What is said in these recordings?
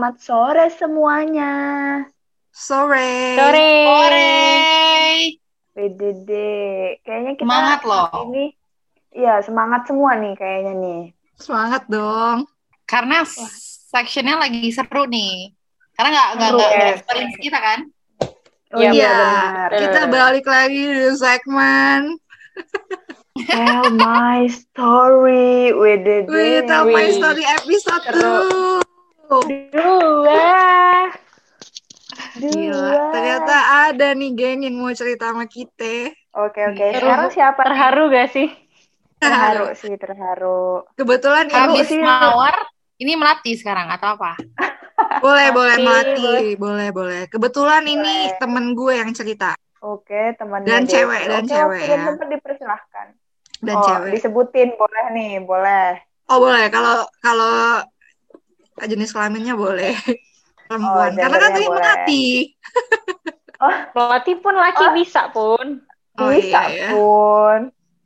selamat sore semuanya. Sore. Sore. Sore. PDD, kayaknya kita Semangat loh. Ini, iya semangat semua nih kayaknya nih. Semangat dong. Karena sectionnya lagi seru nih. Karena nggak nggak Seru, nggak ya. experience kita kan? Oh Iya, benar. kita balik lagi di segmen Tell my story, WDD. We Tell My Wih. Story episode Seru. 2. Dua. Dua. Gila, ternyata ada nih geng yang mau cerita sama kita. Oke oke. Terus Sekarang siapa? Terharu gak sih? Terharu sih terharu. Kebetulan ini Habis sih. mawar, ini melati sekarang atau apa? boleh boleh Melati, boleh boleh. Kebetulan ini temen gue yang cerita Oke teman Dan cewek, dan cewek, ya. Teman dipersilahkan. dan oh, cewek. disebutin boleh nih, boleh. Oh boleh kalau kalau jenis kelaminnya boleh perempuan. Karena kan tadi melati. Melati pun laki Oh. bisa pun. Oh Bisa iya ya. pun.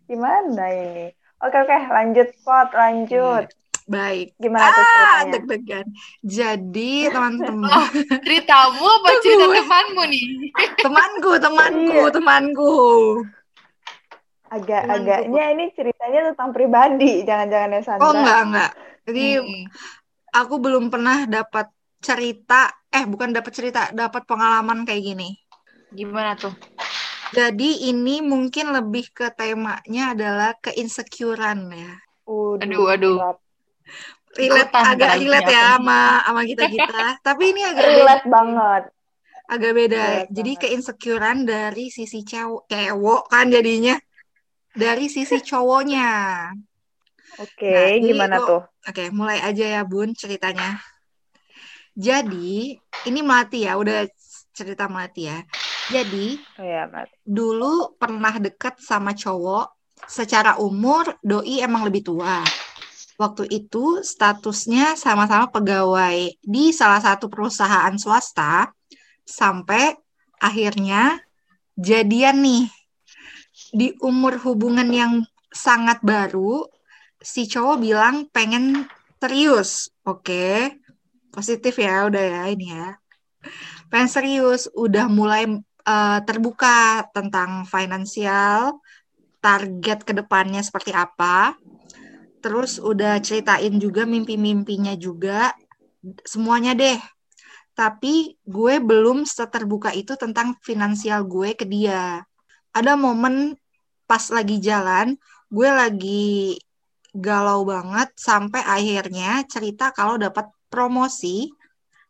Gimana ini? Oke oke, lanjut pot, lanjut. Baik. Gimana tuh Ah, ceritanya? deg-degan. Jadi teman-teman, Ceritamu apa cerita temanmu nih? temanku, temanku, Iya. temanku. Agak-agaknya ini ceritanya tentang pribadi, jangan-jangan ya Sandra. Oh enggak enggak. Jadi Hmm. Aku belum pernah dapat cerita, eh bukan dapat cerita, dapat pengalaman kayak gini. Gimana tuh? Jadi ini mungkin lebih ke temanya adalah keinsecurean ya. Aduh, aduh. Relate agak relate ya sama sama kita kita. Tapi ini agak Relate banget. agak beda. Relate Jadi banget. keinsecurean dari sisi cewek, cewek kan jadinya. Dari sisi cowoknya. Oke, Nah, ini gimana tuh? Oke, mulai aja ya Bun ceritanya. Jadi, ini Melati ya, udah cerita Melati ya. Jadi, Oh ya, dulu pernah deket sama cowok, secara umur doi emang lebih tua. Waktu itu statusnya sama-sama pegawai di salah satu perusahaan swasta, sampai akhirnya jadian nih. Di umur hubungan yang sangat baru, si cowok bilang pengen serius. Oke, positif ya, udah ya ini ya. Pengen serius, udah mulai eh, terbuka tentang finansial, target ke depannya seperti apa. Terus udah ceritain juga mimpi-mimpinya juga, semuanya deh. Tapi gue belum seterbuka itu tentang finansial gue ke dia. Ada momen pas lagi jalan, gue lagi galau banget sampai akhirnya cerita kalau dapat promosi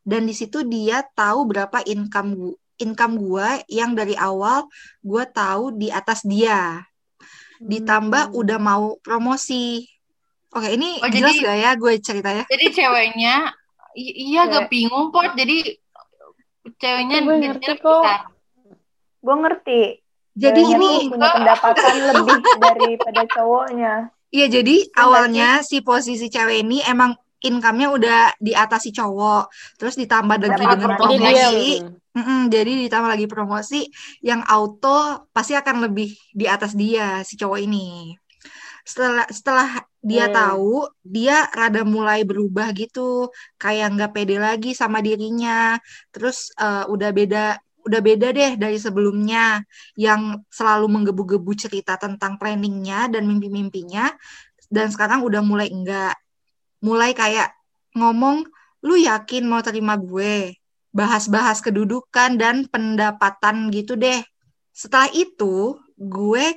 dan di situ dia tahu berapa income gu- income gue yang dari awal gue tahu di atas dia ditambah Hmm. udah mau promosi oke ini Oh, jelas jadi- gak ya gue cerita ya Jadi ceweknya, iya Cewek. gak bingung pot. Jadi ceweknya Gue ngerti lebih kok. besar. Gue ngerti. jadi Ceweknya ini punya pendapatan lebih daripada cowoknya. Iya jadi awalnya si posisi cewek ini emang income-nya udah di atas si cowok terus ditambah lagi Dapat dengan promosi. Promosi Mm-mm, jadi ditambah lagi promosi yang auto pasti akan lebih di atas dia si cowok ini. Setelah setelah dia Hmm. tahu, dia rada mulai berubah gitu, kayak nggak pede lagi sama dirinya. Terus eh, udah beda udah beda deh dari sebelumnya yang selalu menggebu-gebu cerita tentang planningnya dan mimpi-mimpinya dan sekarang udah mulai enggak mulai kayak ngomong lu yakin mau terima gue bahas-bahas kedudukan dan pendapatan gitu deh. Setelah itu, gue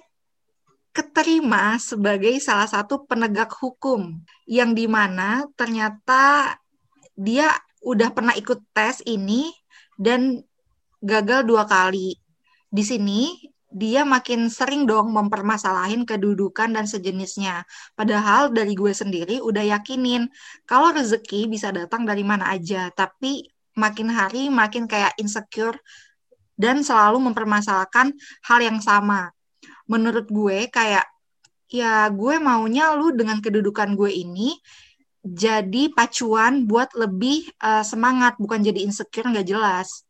keterima sebagai salah satu penegak hukum yang di mana ternyata dia udah pernah ikut tes ini dan gagal dua kali. Di sini dia makin sering dong mempermasalahin kedudukan dan sejenisnya. Padahal dari gue sendiri udah yakinin kalau rezeki bisa datang dari mana aja, tapi makin hari makin kayak insecure dan selalu mempermasalahkan hal yang sama. Menurut gue kayak ya gue maunya lu dengan kedudukan gue ini jadi pacuan buat lebih eh, semangat bukan jadi insecure nggak jelas.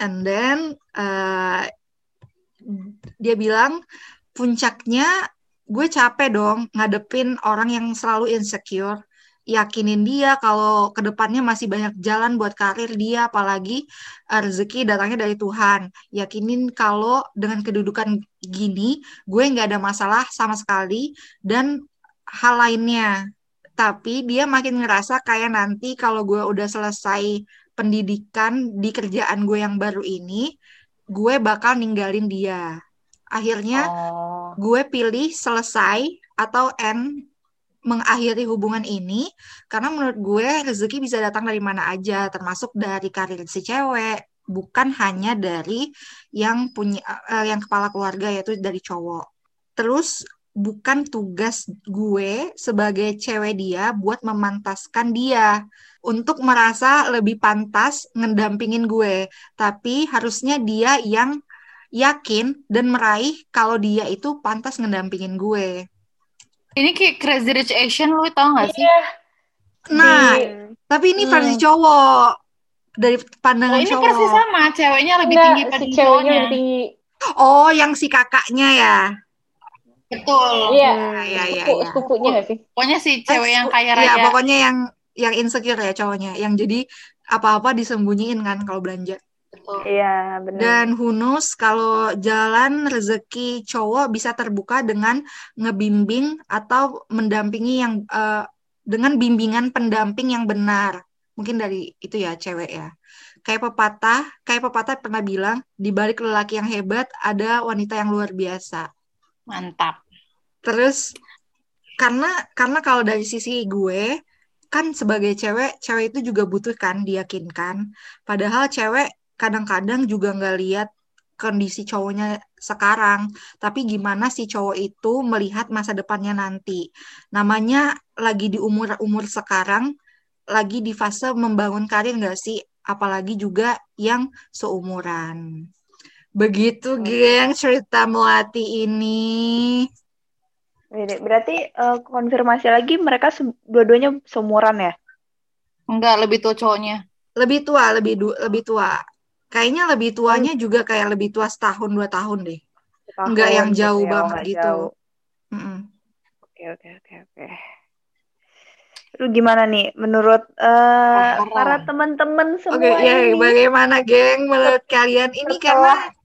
And then eh, dia bilang puncaknya gue capek dong ngadepin orang yang selalu insecure yakinin dia kalau ke depannya masih banyak jalan buat karir dia, apalagi eh, rezeki datangnya dari Tuhan. Yakinin kalau dengan kedudukan gini, gue nggak ada masalah sama sekali dan hal lainnya. Tapi dia makin ngerasa kayak nanti kalau gue udah selesai pendidikan di kerjaan gue yang baru ini, gue bakal ninggalin dia. Akhirnya Oh. gue pilih selesai atau end mengakhiri hubungan ini karena menurut gue rezeki bisa datang dari mana aja termasuk dari karir si cewek bukan hanya dari yang punya eh, yang kepala keluarga yaitu dari cowok terus bukan tugas gue sebagai cewek dia buat memantaskan dia untuk merasa lebih pantas ngedampingin gue tapi harusnya dia yang yakin dan meraih kalau dia itu pantas ngedampingin gue Ini kayak Crazy Rich Asian lu tau gak sih? Iya. Nah, Di- tapi ini Hmm. versi cowok dari Oh, pandangan ini cowok. persis sama, ceweknya lebih Enggak, tinggi si pada ceweknya cowoknya. lebih tinggi. Oh, yang si kakaknya ya. Betul. Iya. Iya, iya, iya. sepupunya nggak sih? Pokoknya si cewek yang kaya Iya, raya. pokoknya yang yang insecure ya cowoknya, yang jadi apa-apa disembunyiin kan kalau belanja. Betul. Iya, benar. Dan knows kalau jalan rezeki cowok bisa terbuka dengan ngebimbing atau mendampingi yang eh, dengan bimbingan pendamping yang benar. Mungkin dari itu ya cewek ya. Kayak pepatah, kayak pepatah pernah bilang, di balik lelaki yang hebat ada wanita yang luar biasa. Mantap. Terus karena karena kalau dari sisi gue kan sebagai cewek, cewek itu juga butuh kan diyakinkan. Padahal cewek kadang-kadang juga nggak lihat kondisi cowoknya sekarang, tapi gimana si cowok itu melihat masa depannya nanti. Namanya lagi di umur-umur sekarang, lagi di fase membangun karir nggak sih? Apalagi juga yang seumuran. Begitu, geng, cerita Melati ini. Berarti eh, konfirmasi lagi mereka se- dua-duanya seumuran ya? Enggak, lebih tua cowoknya. Lebih tua, lebih du- lebih tua. Kayaknya lebih tuanya juga kayak lebih tua setahun dua tahun deh. Enggak Setahun yang gitu jauh ya, oh, banget gitu. Oke, oke, oke, oke. Lu gimana nih menurut eh, Parah. para teman-teman semua Oke, ya ini? bagaimana geng menurut kalian ini karena Setelah-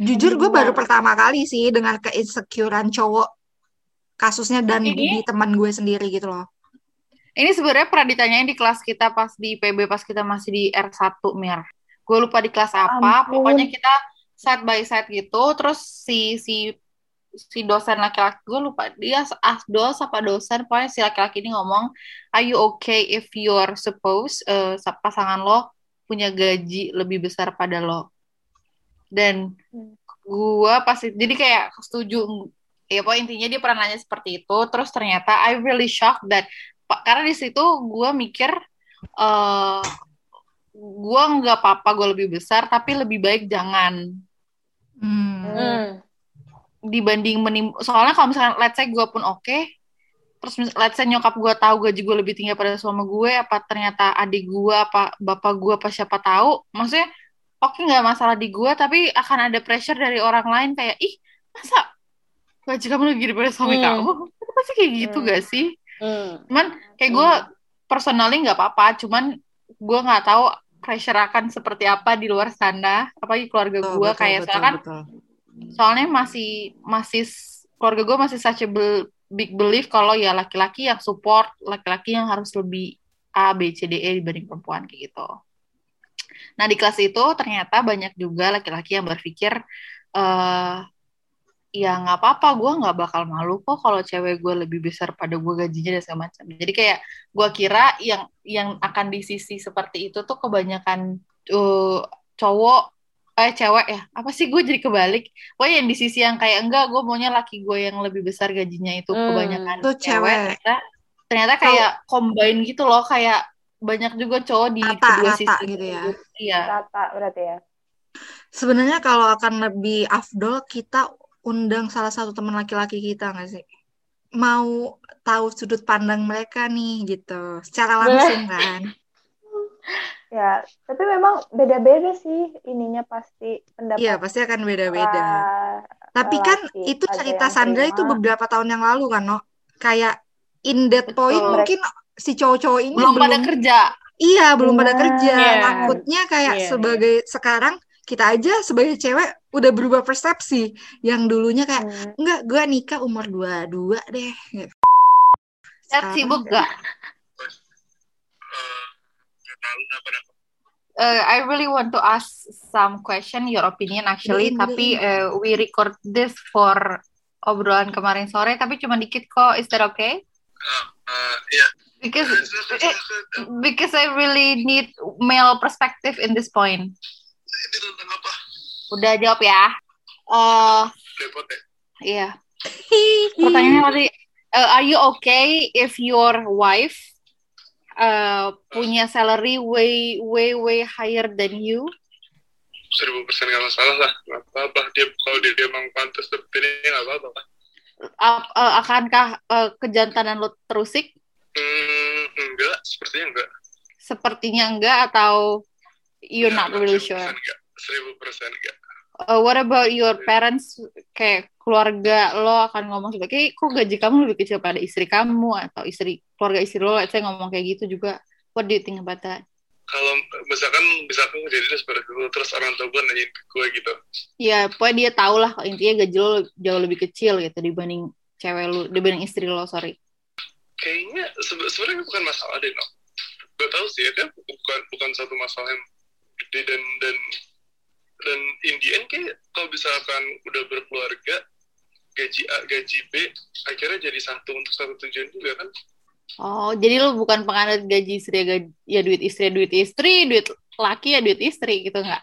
jujur gue baru pertama kali sih dengar keinsecurean cowok kasusnya dan Ini? di teman gue sendiri gitu loh. Ini sebenarnya pernah ditanyain di kelas kita pas di PB pas kita masih di R1 Mir. Gue lupa di kelas apa, Ampun. pokoknya kita side by side gitu, terus si si si dosen laki-laki gue lupa dia asdos apa dosen pokoknya si laki-laki ini ngomong are you okay if you're suppose eh, sa- pasangan lo punya gaji lebih besar pada lo dan Hmm. gue pasti jadi kayak setuju ya pokoknya intinya dia pernah nanya seperti itu terus ternyata I really shocked that karena di situ gue mikir eh gue nggak apa-apa gue lebih besar tapi lebih baik jangan Hmm. Dibanding menim soalnya kalau misalkan let's say gue pun oke terus mis- let's say nyokap gue tahu gaji gue lebih tinggi pada suami gue apa ternyata adik gue apa bapak gue apa siapa tahu maksudnya oke nggak masalah di gue tapi akan ada pressure dari orang lain kayak ih masa gaji kamu lebih gede pada suami Hmm. kamu itu pasti kayak gitu Hmm. gak sih Hmm. cuman kayak gue personally nggak apa-apa cuman gue nggak tahu pressure akan seperti apa di luar sana apalagi keluarga gue kayak betul, soalnya kan betul. soalnya masih masih keluarga gue masih such a big belief kalau ya laki-laki yang support laki-laki yang harus lebih A B C D E dibanding perempuan kayak gitu. Nah di kelas itu ternyata banyak juga laki-laki yang berpikir eh ya nggak apa-apa gue nggak bakal malu kok kalau cewek gue lebih besar pada gue gajinya dan segala macam. Jadi kayak gue kira yang yang akan di sisi seperti itu tuh kebanyakan eh, cowok eh cewek ya apa sih gue jadi kebalik Pokoknya yang di sisi yang kayak enggak gue maunya laki gue yang lebih besar gajinya itu Hmm. kebanyakan Itu cewek. ternyata ternyata kayak combine gitu loh kayak banyak juga cowok di Rata, kedua rata sisi gitu ya. iya Rata berarti ya. Sebenarnya kalau akan lebih afdol kita undang salah satu teman laki-laki kita nggak sih? Mau tahu sudut pandang mereka nih gitu, secara langsung kan? Ya, tapi memang beda-beda sih ininya pasti pendapat. Iya pasti akan beda-beda. Tapi kan itu cerita Sandra itu beberapa tahun yang lalu kan, no? Kayak in that point Betul. mungkin si cowok-cowok ini belum pada kerja Iya, belum pada Benar. kerja. Iya. Takutnya kayak Iya, sebagai sekarang kita aja sebagai cewek udah berubah persepsi. Yang dulunya kayak Hmm. enggak, gua nikah umur 22 deh. Gitu. Sekarang sibuk gak? Gak tahu kenapa kenapa. Uh, I really want to ask some question, your opinion actually, Bedain, tapi uh, we record this for obrolan kemarin sore, tapi cuma dikit kok. Is that okay? Uh, Because silakan, eh, silakan. because I really need male perspective in this point. Ini tentang apa? Udah jawab ya. Uh, ya? iya. Pertanyaannya tadi, uh, are you okay if your wife uh, punya salary way way way higher than you? Seribu persen gak masalah lah. Gak apa-apa. Dia, kalau dia, dia emang pantas dapetin ini gak apa-apa. Ap- uh, akankah uh, kejantanan lo terusik? Hmm, enggak. Sepertinya enggak. Sepertinya enggak atau you're not really sure. enggak. Seribu persen enggak. Uh, what about your parents? Kayak keluarga lo akan ngomong sebagai, kok gaji kamu lebih kecil pada istri kamu atau istri keluarga istri lo? Saya ngomong kayak gitu juga. What do you think about that? Kalau misalkan misalkan kejadian seperti itu terus orang tua gue nanyain ke gue gitu. Ya, pokoknya dia tahu lah kalau intinya gaji lo jauh lebih kecil gitu dibanding cewek lu, dibanding istri lo, sorry. Kayaknya sebe- sebenarnya bukan masalah deh, no. Gue tahu sih, itu bukan bukan satu masalah yang gede dan dan dan in the end kayak kalau misalkan udah berkeluarga gaji A, gaji B akhirnya jadi satu untuk satu tujuan juga kan Oh, jadi lo bukan penganut gaji istri ya, gaji, ya duit istri ya duit istri, duit laki ya duit istri gitu nggak?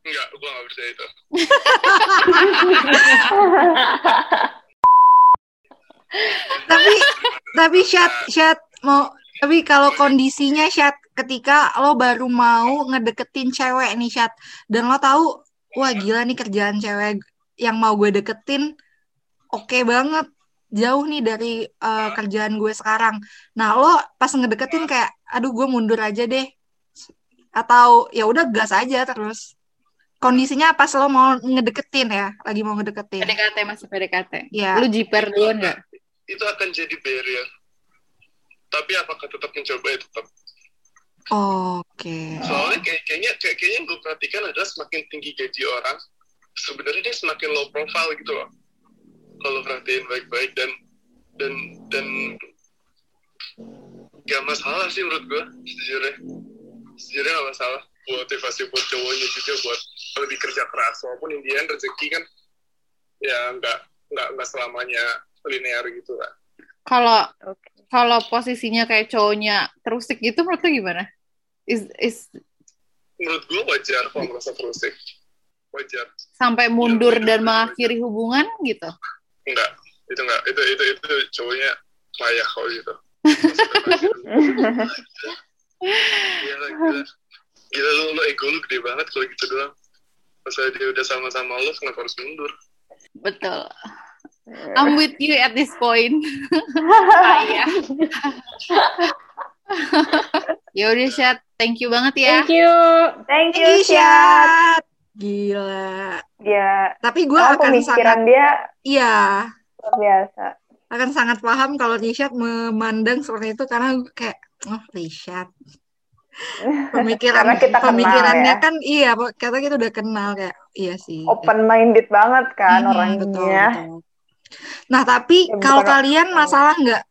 enggak gue nggak percaya itu tapi tapi Syat Syat mau tapi kalau kondisinya Syat ketika lo baru mau ngedeketin cewek nih Syat dan lo tahu wah gila nih kerjaan cewek yang mau gue deketin oke banget. Jauh nih dari uh, kerjaan gue sekarang. Nah lo pas ngedeketin kayak aduh gue mundur aja deh. Atau ya udah gas aja terus. Kondisinya pas lo mau ngedeketin ya lagi mau ngedeketin. PDKT masih PDKT. ya Lu jiper duluan nggak? itu akan jadi barrier. Tapi apakah tetap mencoba? Ya tetap oke. Soalnya kayak, kayaknya kayak, kayaknya yang gue perhatikan adalah semakin tinggi gaji orang sebenarnya dia semakin low profile gitu loh. Kalau perhatiin baik-baik dan dan dan gak masalah sih menurut gue sejujurnya. Sejujurnya gak masalah motivasi buat cowoknya juga buat lebih kerja keras. Walaupun Indian rezeki kan ya nggak nggak nggak selamanya linear gitu kan Kalau. Kalau posisinya kayak cowoknya terusik gitu menurut lu gimana? Is is menurut gue wajar kalau merasa terusik. Wajar. sampai mundur dan mengakhiri hubungan gitu? enggak. Itu enggak. Itu itu itu cowoknya layak kalau gitu. Gila gila. Gila lu, lu ego lu gede banget kalau gitu doang. Pas dia udah sama-sama lu kenapa harus mundur? Betul. I'm with you at this point. Ya udah Syat, thank you banget ya. Thank you. Thank you, Syat. Syat. Gila. Ya, Tapi gue oh, akan pemikiran sangat, dia iya, luar biasa. akan sangat paham kalau Rishad memandang seperti itu karena gue kayak, oh Rishad. Pemikiran, Karena kita kenal pemikirannya ya. kan iya, kata kita udah kenal kayak, iya sih. Open minded banget kan Mhm, orangnya. betul, betul. Nah, tapi Ya, kalau kalian masalah nggak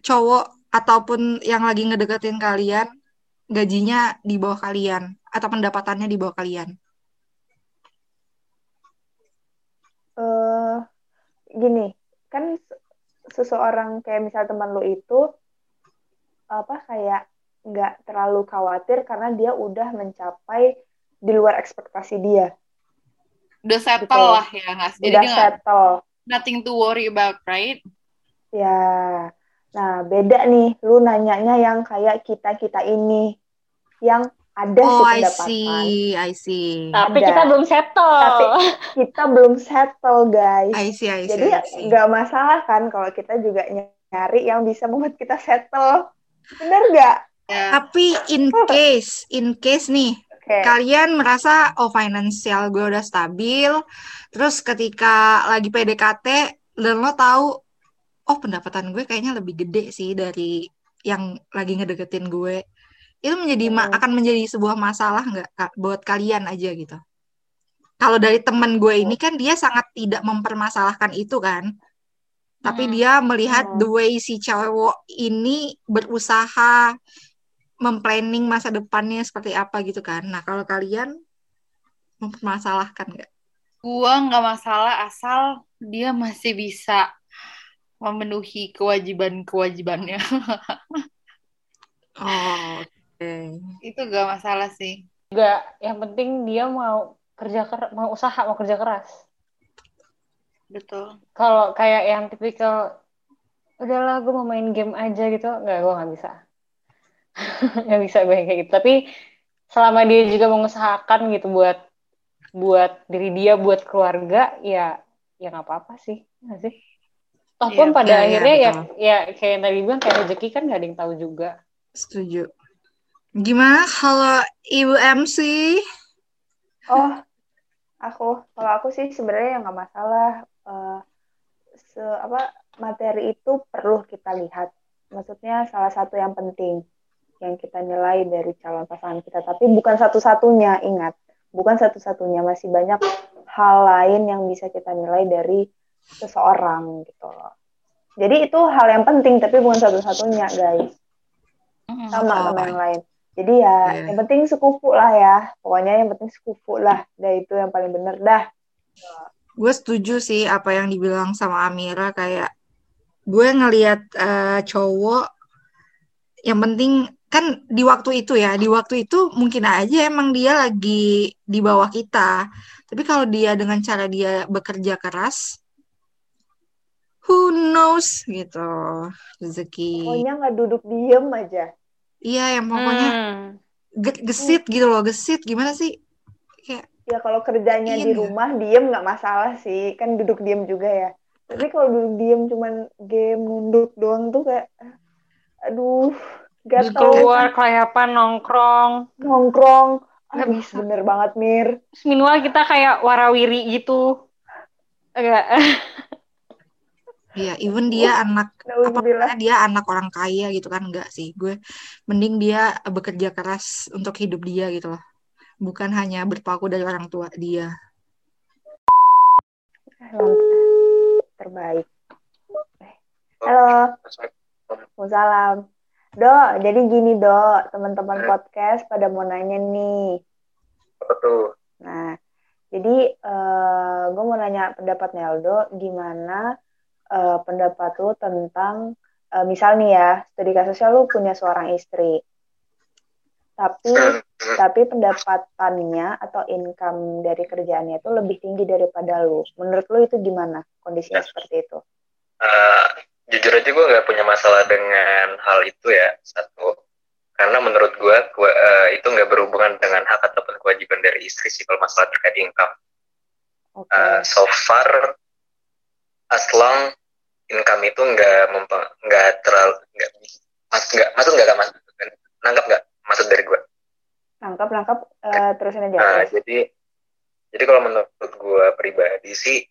cowok ataupun yang lagi ngedeketin kalian gajinya di bawah kalian atau pendapatannya di bawah kalian? eh gini, kan se- seseorang kayak misal teman lo itu apa kayak nggak terlalu khawatir karena dia udah mencapai di luar ekspektasi dia. Udah settle Betul. lah ya nggak? sih? Jadi udah settle. nothing to worry about, right? Ya. Nah, beda nih lu nanyanya yang kayak kita-kita ini yang ada Oh, sih I pendapatan. see, I see. Tapi Ada. kita belum settle. Tapi kita belum settle, guys. I see, I see, Jadi I nggak masalah kan kalau kita juga nyari yang bisa membuat kita settle. Bener nggak? Ya. Tapi in case, in case nih, Oke. kalian merasa oh finansial gue udah stabil, terus ketika lagi PDKT dan lo tahu oh pendapatan gue kayaknya lebih gede sih dari yang lagi ngedeketin gue itu menjadi Hmm. akan menjadi sebuah masalah nggak Kak, buat kalian aja gitu kalau dari teman gue ini kan dia sangat tidak mempermasalahkan itu kan tapi Hmm. dia melihat Hmm. the way si cowok ini berusaha memplanning masa depannya seperti apa gitu kan nah kalau kalian mempermasalahkan nggak Gua nggak masalah asal dia masih bisa memenuhi kewajiban-kewajibannya. oh oke Itu gak masalah sih. Juga yang penting dia mau kerja keras, mau usaha, mau kerja keras. Betul. Kalau kayak yang tipikal, udahlah gue mau main game aja gitu, nggak, gue nggak bisa. nggak bisa gue kayak gitu. Tapi selama dia juga mengusahakan gitu buat buat diri dia, buat keluarga, ya ya nggak apa-apa sih, nggak sih? Toh pun Iya, pada iya, akhirnya ya betul. ya kayak yang tadi bilang kayak rezeki kan nggak ada yang tahu juga. setuju gimana kalau ibu MC Oh, aku kalau aku sih sebenarnya nggak masalah. Eh, se apa materi itu perlu kita lihat. Maksudnya salah satu yang penting yang kita nilai dari calon pasangan kita. Tapi bukan satu-satunya, ingat. Bukan satu-satunya, masih banyak hal lain yang bisa kita nilai dari seseorang gitu loh. Jadi itu hal yang penting, tapi bukan satu-satunya, guys sama Oh. sama yang lain. Jadi ya Iya. yang penting sekufu lah ya. Pokoknya yang penting sekufu lah. Dah itu yang paling bener dah. gue setuju sih apa yang dibilang sama Amira kayak gue ngelihat eh, cowok yang penting kan di waktu itu ya di waktu itu mungkin aja emang dia lagi di bawah kita tapi kalau dia dengan cara dia bekerja keras who knows gitu rezeki Pokoknya nggak duduk diem aja. iya yang pokoknya Hmm. ge- gesit gitu loh gesit gimana sih kayak Ya kalau kerjanya Iya di rumah diem nggak masalah sih. Kan duduk diem juga ya. Tapi kalau duduk diem cuman game nunduk doang tuh kayak aduh Terus gatel keluar kelayapan nongkrong. nongkrong. Nggak Aduh, bisa. bener banget Mir. Terus minimal kita kayak warawiri gitu. Enggak. Iya, even dia anak apa dia anak orang kaya gitu kan enggak sih. Gue mending dia bekerja keras untuk hidup dia gitu loh. Bukan hanya berpaku dari orang tua dia. Terbaik. Eh, Halo. Waalaikumsalam. Do, jadi gini Do, teman-teman podcast pada mau nanya nih. Apa tuh? Nah, jadi eh gue mau nanya pendapat Neldo, gimana eh, pendapat lu tentang, eh, misal nih ya, studi kasusnya lu punya seorang istri, tapi tapi pendapatannya atau income dari kerjaannya itu lebih tinggi daripada lu. Menurut lu itu gimana kondisinya seperti itu? Eh, jujur aja gue nggak punya masalah dengan hal itu ya satu karena menurut gue gua, eh, itu nggak berhubungan dengan hak ataupun kewajiban dari istri sih kalau masalah terkait income Oke. Eh, so far as long income itu nggak nggak terlalu nggak mas nggak maksud nggak maksud nangkap nggak maksud dari gue Nangkap, nangkap, eh, terusin aja. Terus. jadi jadi kalau menurut gue pribadi sih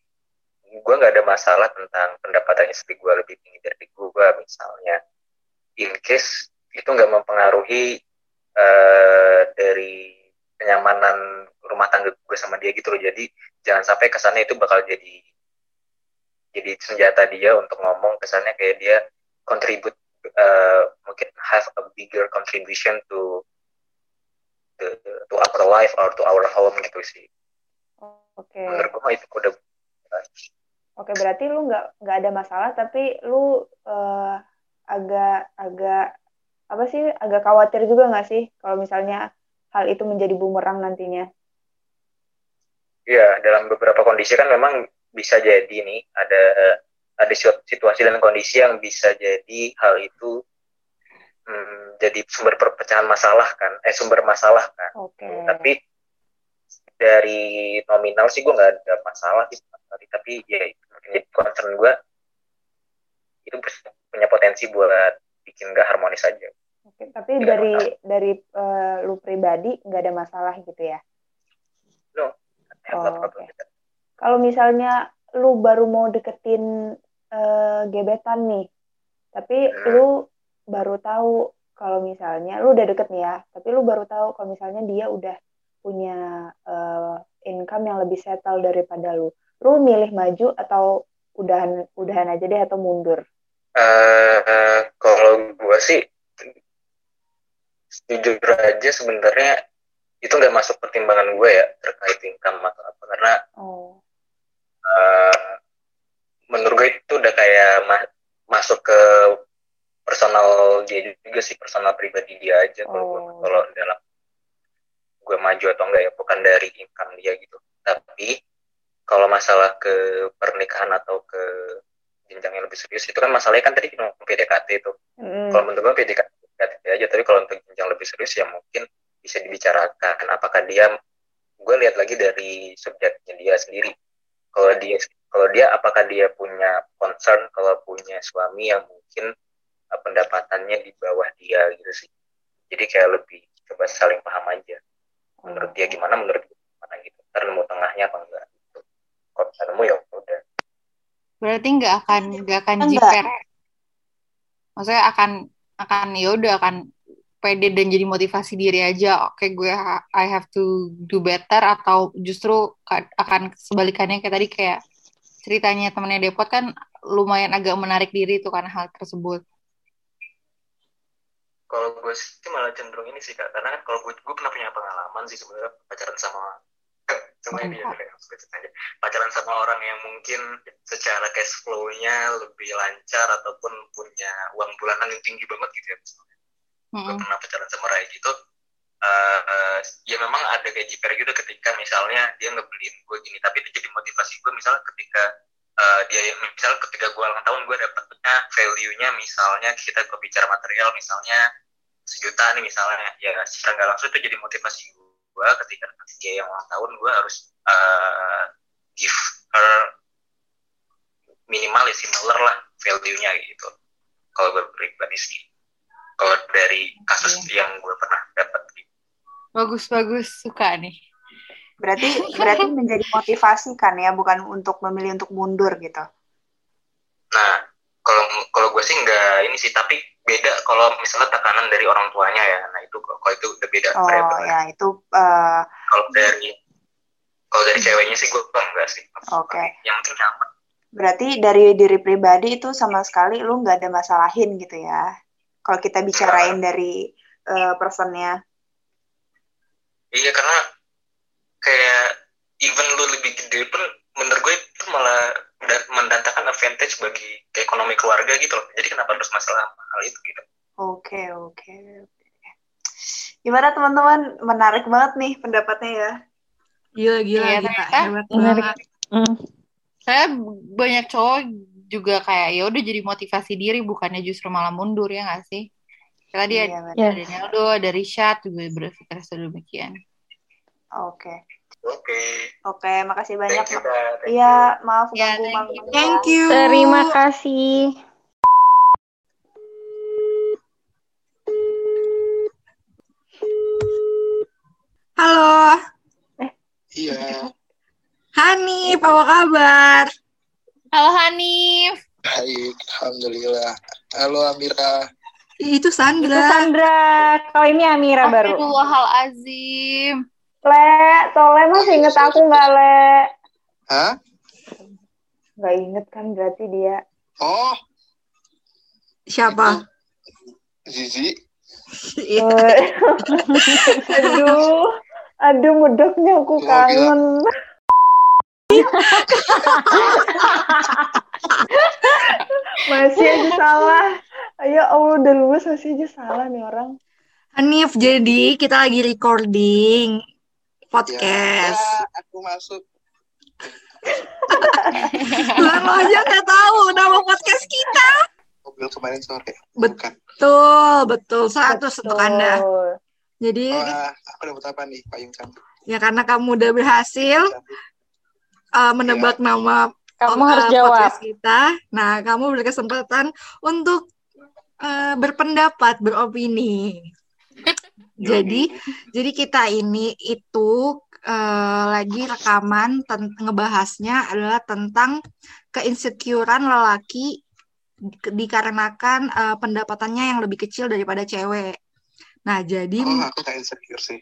gue nggak ada masalah tentang pendapatan istri gue lebih tinggi dari gue misalnya. In case itu nggak mempengaruhi eh, dari kenyamanan rumah tangga gue sama dia gitu loh. Jadi jangan sampai kesannya itu bakal jadi jadi senjata dia untuk ngomong. Kesannya kayak dia contribute eh, mungkin have a bigger contribution to to, to our life or to our home gitu sih. Oke. menurut gue itu udah Oke, berarti lu nggak nggak ada masalah, tapi lu eh, agak agak apa sih agak khawatir juga nggak sih kalau misalnya hal itu menjadi bumerang nantinya? ya dalam beberapa kondisi kan memang bisa jadi nih ada ada situ- situasi dan kondisi yang bisa jadi hal itu hmm, jadi sumber perpecahan masalah kan eh sumber masalah kan Oke. tapi dari nominal sih gue nggak ada masalah sih sekali. tapi ya jadi concern gue itu punya potensi buat bikin gak harmonis aja Oke, tapi Tidak dari dari eh, lu pribadi nggak ada masalah gitu ya? no Oh, oke. Kalau misalnya lu baru mau deketin eh, gebetan nih, tapi Hmm. lu baru tahu kalau misalnya lu udah deket nih ya, tapi lu baru tahu kalau misalnya dia udah punya eh, income yang lebih settle daripada lu. Lu milih maju atau udahan udahan aja deh atau mundur? Eh, eh, kalau gue sih jujur aja sebenarnya itu nggak masuk pertimbangan gue ya terkait income atau apa karena Oh, eh, menurut gue itu udah kayak ma- masuk ke personal dia juga sih personal pribadi dia aja kalau Oh. kalau dalam gue maju atau enggak ya bukan dari income dia gitu. Tapi kalau masalah ke pernikahan atau ke jenjang yang lebih serius itu kan masalahnya kan tadi cuma PDKT itu. Mm, kalau menurut gue PDKT PDKT aja tapi kalau untuk jenjang lebih serius ya mungkin bisa dibicarakan apakah dia gue lihat lagi dari subjeknya dia sendiri. Kalau dia kalau dia apakah dia punya concern kalau punya suami yang mungkin uh, pendapatannya di bawah dia gitu sih. Jadi kayak lebih coba saling paham aja menurut dia gimana menurut dia gimana gitu ntar nemu tengahnya apa enggak gitu kalau bisa nemu ya udah Berarti nggak akan nggak akan jiper. Maksudnya akan akan ya udah akan pede dan jadi motivasi diri aja. Oke, gue ha- I have to do better atau justru ka- akan sebalikannya kayak tadi kayak ceritanya temennya Depot kan lumayan agak menarik diri tuh karena hal tersebut. Kalau gue sih malah cenderung ini sih kak. Karena kan kalau gue gue pernah punya pengalaman sih sebenarnya pacaran sama cuma ini ya aja. Pacaran sama orang yang mungkin secara cash flow-nya lebih lancar ataupun punya uang bulanan yang tinggi banget gitu ya misalnya. Gue pernah pacaran sama Rai gitu eh, eh, ya memang ada kayak jiper gitu ketika misalnya dia ngebeliin gue gini tapi itu jadi motivasi gue misalnya ketika eh, dia misalnya ketika gue ulang tahun gue dapetnya value-nya misalnya kita berbicara material misalnya sejuta nih misalnya ya secara nggak langsung itu jadi motivasi gue ketika nanti dia yang ulang tahun gue harus eh, give her minimal ya similar lah value-nya gitu kalau gue pribadi sih kalau dari kasus yang gue pernah dapat gitu. Bagus bagus suka nih. Berarti berarti menjadi motivasi kan ya, bukan untuk memilih untuk mundur gitu. Nah, kalau kalau gue sih nggak ini sih, tapi beda kalau misalnya tekanan dari orang tuanya ya. Nah itu kalau itu udah beda Oh variabel. ya itu eh, Kalau dari kalau dari ceweknya sih gue enggak sih. Oke. Yang penting nyaman. berarti dari diri pribadi itu sama sekali lu nggak ada masalahin gitu ya. Kalau kita bicarain dari eh, personnya. Iya karena kayak even lu lebih gede pun menurut gue itu malah mendatangkan advantage bagi ekonomi keluarga gitu loh. Jadi kenapa harus masalah hal itu gitu? Oke oke. oke. Gimana teman-teman? Menarik banget nih pendapatnya ya. Gila, gila, Iya, gila. Hebat menarik. banget. Hmm. Saya banyak cowok juga kayak ya udah jadi motivasi diri bukannya justru malah mundur ya nggak sih? Tadi Iya, ada. Yes. dari Ronaldo, dari Shad juga berpikir sedemikian. Oke. Oke. Oke, makasih banyak. Iya, maaf Ya, ganggu thank malam. you. Thank you. Terima kasih. Halo, Iya, Hanif, apa kabar? Halo Hanif. baik. Alhamdulillah. Halo Amira. Itu Itu Sandra. Sandra. Kalau ini Amira baru. Astagfirullahalazim. Le, Tole masih inget aku nggak, Le? Hah? Nggak inget kan berarti dia. Oh, Siapa? Zizi. Eh, aduh, aduh medoknya aku kangen. masih aja salah. Ayo Allah udah lulus masih aja salah nih orang. Hanif, jadi kita lagi recording podcast. Ya, aku masuk. Lo aja nggak tahu nama podcast kita. Mobil kemarin sore. Bukan. Betul, betul. 100 untuk Anda. Jadi, Wah, aku dapat apa nih, Payung cantik. ya karena kamu udah berhasil uh, menebak nama Kamu uh, harus jawab. podcast kita. Nah, kamu berkesempatan untuk uh, berpendapat, beropini. Jadi, jadi kita ini itu eh, lagi rekaman ten- ngebahasnya adalah tentang keinsecurean lelaki di- dikarenakan eh, pendapatannya yang lebih kecil daripada cewek. Nah, jadi Oh, aku gak insecure sih.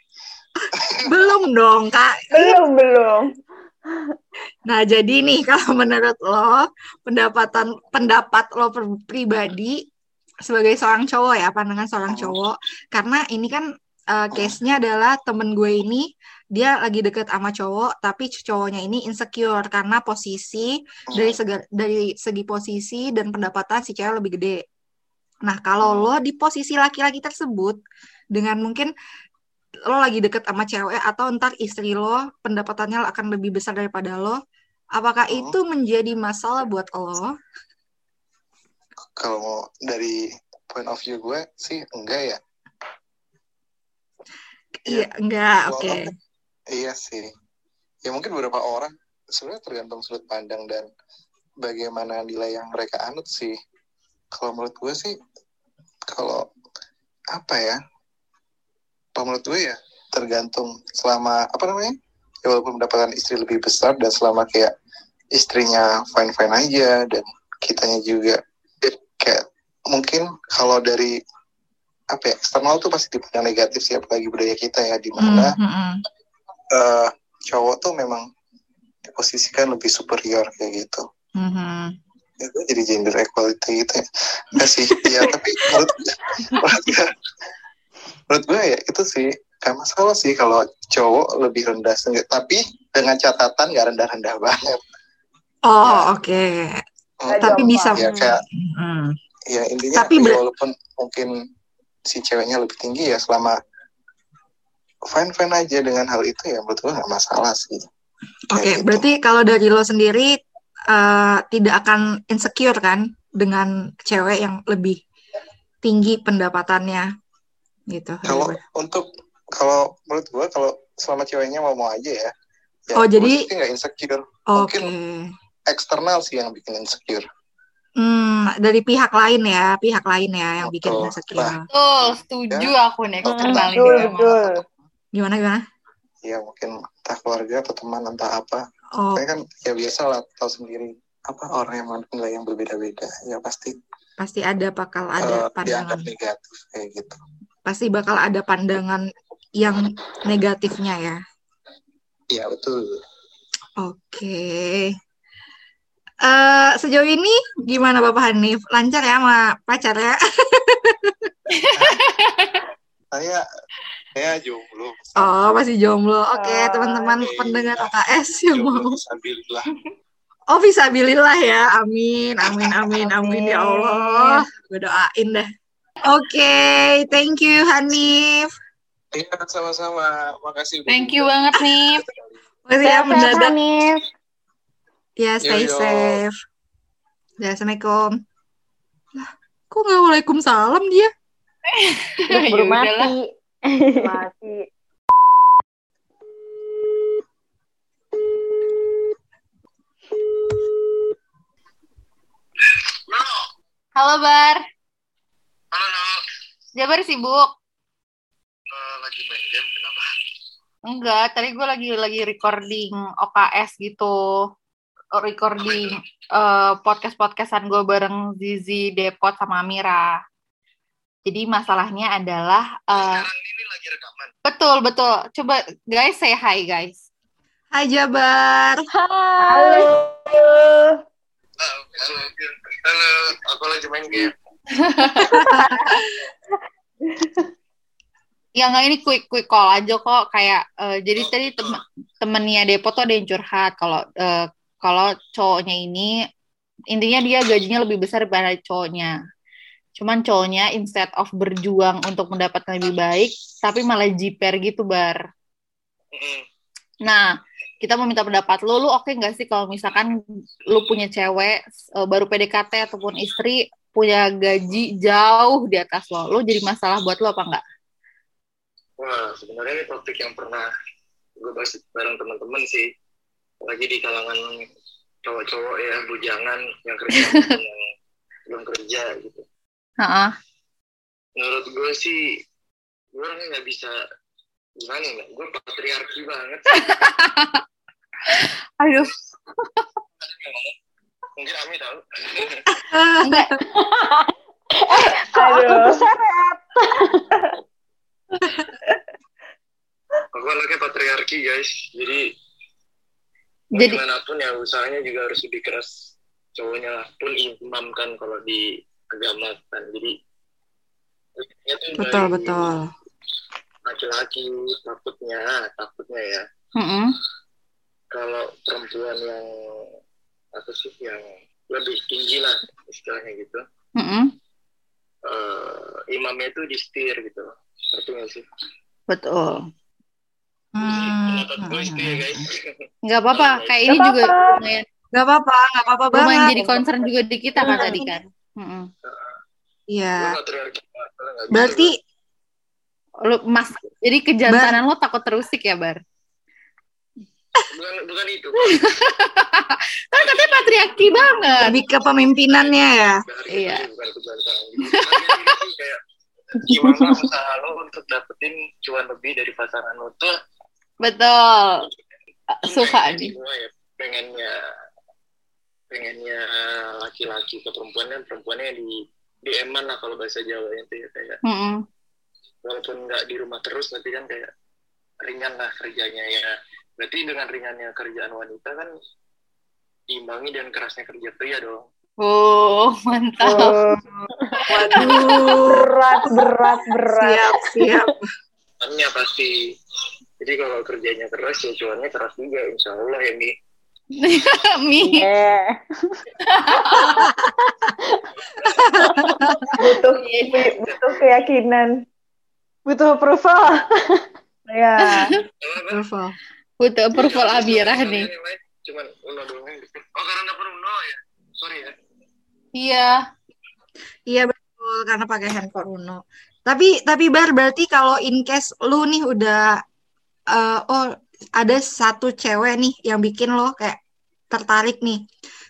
belum dong, Kak. Belum, belum. Nah, jadi nih kalau menurut lo pendapatan pendapat lo pribadi sebagai seorang cowok ya, pandangan seorang cowok karena ini kan eh, case-nya adalah temen gue ini dia lagi deket sama cowok tapi cowoknya ini insecure karena posisi dari segi, dari segi posisi dan pendapatan si cewek lebih gede. Nah, kalau lo di posisi laki-laki tersebut dengan mungkin lo lagi deket sama cewek atau ntar istri lo pendapatannya akan lebih besar daripada lo, apakah Hmm. itu menjadi masalah buat lo? Kalau mau dari point of view gue sih enggak ya. Iya, enggak, oke. Walaupun- Iya sih. Ya mungkin beberapa orang sebenarnya tergantung sudut pandang dan bagaimana nilai yang mereka anut sih. Kalau menurut gue sih, kalau apa ya? Kalau menurut gue ya tergantung selama apa namanya? Ya walaupun mendapatkan istri lebih besar dan selama kayak istrinya fine fine aja dan kitanya juga kayak mungkin kalau dari apa ya eksternal tuh pasti dipandang negatif sih apalagi budaya kita ya di mana Hmm, hmm, hmm. eh, cowok tuh memang diposisikan lebih superior kayak gitu. Hmm, hmm. Itu jadi gender equality gitu ya. Enggak sih, ya tapi menurut, menurut, gue, menurut gue ya itu sih gak masalah sih kalau cowok lebih rendah sendiri. Tapi dengan catatan gak rendah-rendah banget. Oh, oke. Hmm, Tapi bisa. Ya kayak Hmm. ya intinya Tapi ya walaupun mungkin si ceweknya lebih tinggi ya selama fine fine aja dengan hal itu ya menurut gue gak masalah sih. Oke, Kayak gitu. berarti kalau dari lo sendiri eh, tidak akan insecure kan dengan cewek yang lebih tinggi pendapatannya gitu. kalau untuk kalau menurut gua kalau selama ceweknya mau mau aja ya, ya Oh, jadi- nggak insecure Oke. mungkin eksternal sih yang bikin insecure Hmm, dari pihak lain ya, pihak lain ya yang bikin Betul. insecure. Betul, setuju aku nih Betul. Betul, betul. Gimana gimana? ya mungkin entah keluarga atau teman entah apa Oh, Tapi kan ya biasa lah tahu sendiri apa orang yang nilai yang berbeda-beda ya pasti pasti ada bakal ada dianggap pandangan. negatif kayak gitu Pasti bakal ada pandangan yang negatifnya ya. ya betul Oke. Eh sejauh ini gimana Bapak Hanif? Lancar ya sama pacar ya? saya saya jomblo Oh, masih jomblo. Oke, Ah, teman-teman iya. pendengar OKS yang mau. fisabilillah Oh, visabilillah ya. Amin, amin, amin, amin ya Allah. Gue doain dah. Oke, thank you Hanif. iya sama-sama makasih Thank you banget nih. Makasih ya mendadak. Hanif. Ya, stay Yo, yo. safe. Ya, Assalamualaikum. Lah, kok nggak waalaikumsalam dia? Udahlah. mati. Mati. Halo Bar, Halo, Jabar sibuk? Eh, lagi main game kenapa? Enggak, tadi gue lagi lagi recording OKS gitu. Recording eh, podcast-podcastan gue bareng Zizi, Depot, sama Amira. Jadi masalahnya adalah eh, Sekarang ini lagi rekaman. betul betul. Coba guys say hi guys. Hai Jabar. Halo. Ah, halo, halo, aku lagi main game. Ya nggak ini quick quick call aja kok kayak eh, jadi tadi tem temennya Depot tuh ada yang curhat kalau eh, kalau cowoknya ini intinya dia gajinya lebih besar daripada cowoknya. Cuman cowoknya instead of berjuang untuk mendapatkan lebih baik, tapi malah jiper gitu bar. Nah, kita mau minta pendapat lu, lu oke nggak sih kalau misalkan lu punya cewek eh, baru PDKT ataupun istri punya gaji jauh di atas lo, lu jadi masalah buat lo apa enggak? Wah, sebenarnya ini topik yang pernah gue bahas bareng teman-teman sih. Lagi di kalangan cowok-cowok ya, bujangan yang kerja yang belum kerja gitu. Heeh. Menurut gue sih, gue orangnya nggak bisa gimana ya gue patriarki banget Aduh. mungkin Ami tahu Enggak. Aduh. Terseret. aku anaknya patriarki guys jadi Jadi bagaimanapun ya usahanya juga harus lebih keras cowoknya pun imam kan kalau di agama kan jadi ya tuh Betul, betul. laki-laki takutnya takutnya ya Mm-mm. kalau perempuan yang apa sih yang lebih tinggi lah istilahnya gitu Mm-mm. eh imamnya itu di setir gitu ngerti nggak sih Betul. Hmm. Pendapat gue itu ya guys Nggak apa-apa. Kayak ini Nggak juga apa-apa. lumayan, Gak apa-apa, gak apa-apa lumayan banget. jadi concern juga di kita kan tadi kan. Iya. nggak Berarti Lu mas, jadi kejantanan lo takut terusik ya bar? bukan bukan itu Kan katanya patriarki banget. lebih ke pemimpinannya ya. Iya. gimana usaha lo untuk dapetin cuan lebih dari pasangan lo tuh Betul. Suka pengennya nih. semua ya pengennya pengennya laki-laki ke perempuannya perempuannya di di eman lah kalau bahasa Jawa itu ya kayak Mm-mm. walaupun nggak di rumah terus tapi kan kayak ringan lah kerjanya ya berarti dengan ringannya kerjaan wanita kan imbangi dan kerasnya kerja pria dong Oh, mantap. Oh, Waduh. berat, berat, berat. Siap, siap. cuannya pasti jadi kalau kerjanya keras ya cuannya keras juga insya Allah ya Mi Mi. Yeah. Butuh, butuh keyakinan. Butuh approval. Ya. Approval. Butuh approval Abirah nih. cuman Uno doang gitu. oh karena dapur Uno ya sorry ya Iya. Iya betul karena pakai handphone Uno. Tapi tapi Bar berarti kalau in case lu nih udah eh, oh ada satu cewek nih yang bikin lo kayak tertarik nih.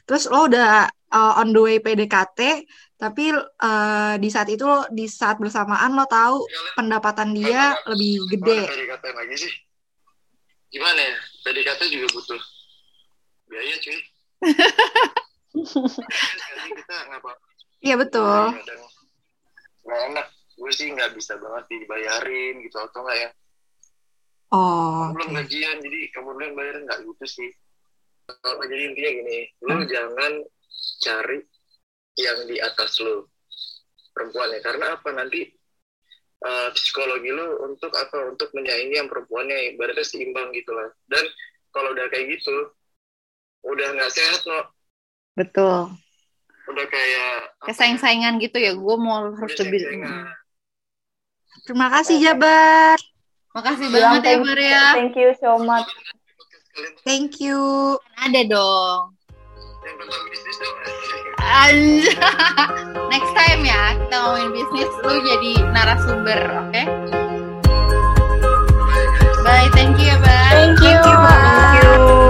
Terus lo udah eh, on the way PDKT tapi eh, di saat itu lo di saat bersamaan lo tahu pendapatan dia lebih gede. PDKT lagi sih gimana ya PDKT juga butuh biaya cuy Iya betul. kadang nggak enak gue sih nggak bisa banget dibayarin gitu atau nggak ya Oh. belum gajian jadi kamu belum bayarin nggak gitu sih kalau jadi intinya gini lu jangan cari yang di atas lu perempuannya karena apa nanti eh, psikologi lu untuk apa untuk menyaingi yang perempuannya ibaratnya seimbang gitu lah dan kalau udah kayak gitu udah nggak sehat no Betul. udah kayak Kayak saing-saingan gitu ya. Gue mau harus lebih. saing-saingan. Terima kasih Jabar. Makasih Bilang banget ya, Maria. Ya. Thank you so much. Thank you. Ada dong. Next time ya, kita ngomongin bisnis, lu jadi narasumber, oke? Okay? Bye, thank you ya, Bye. Thank you. Thank you. Bye. Thank you.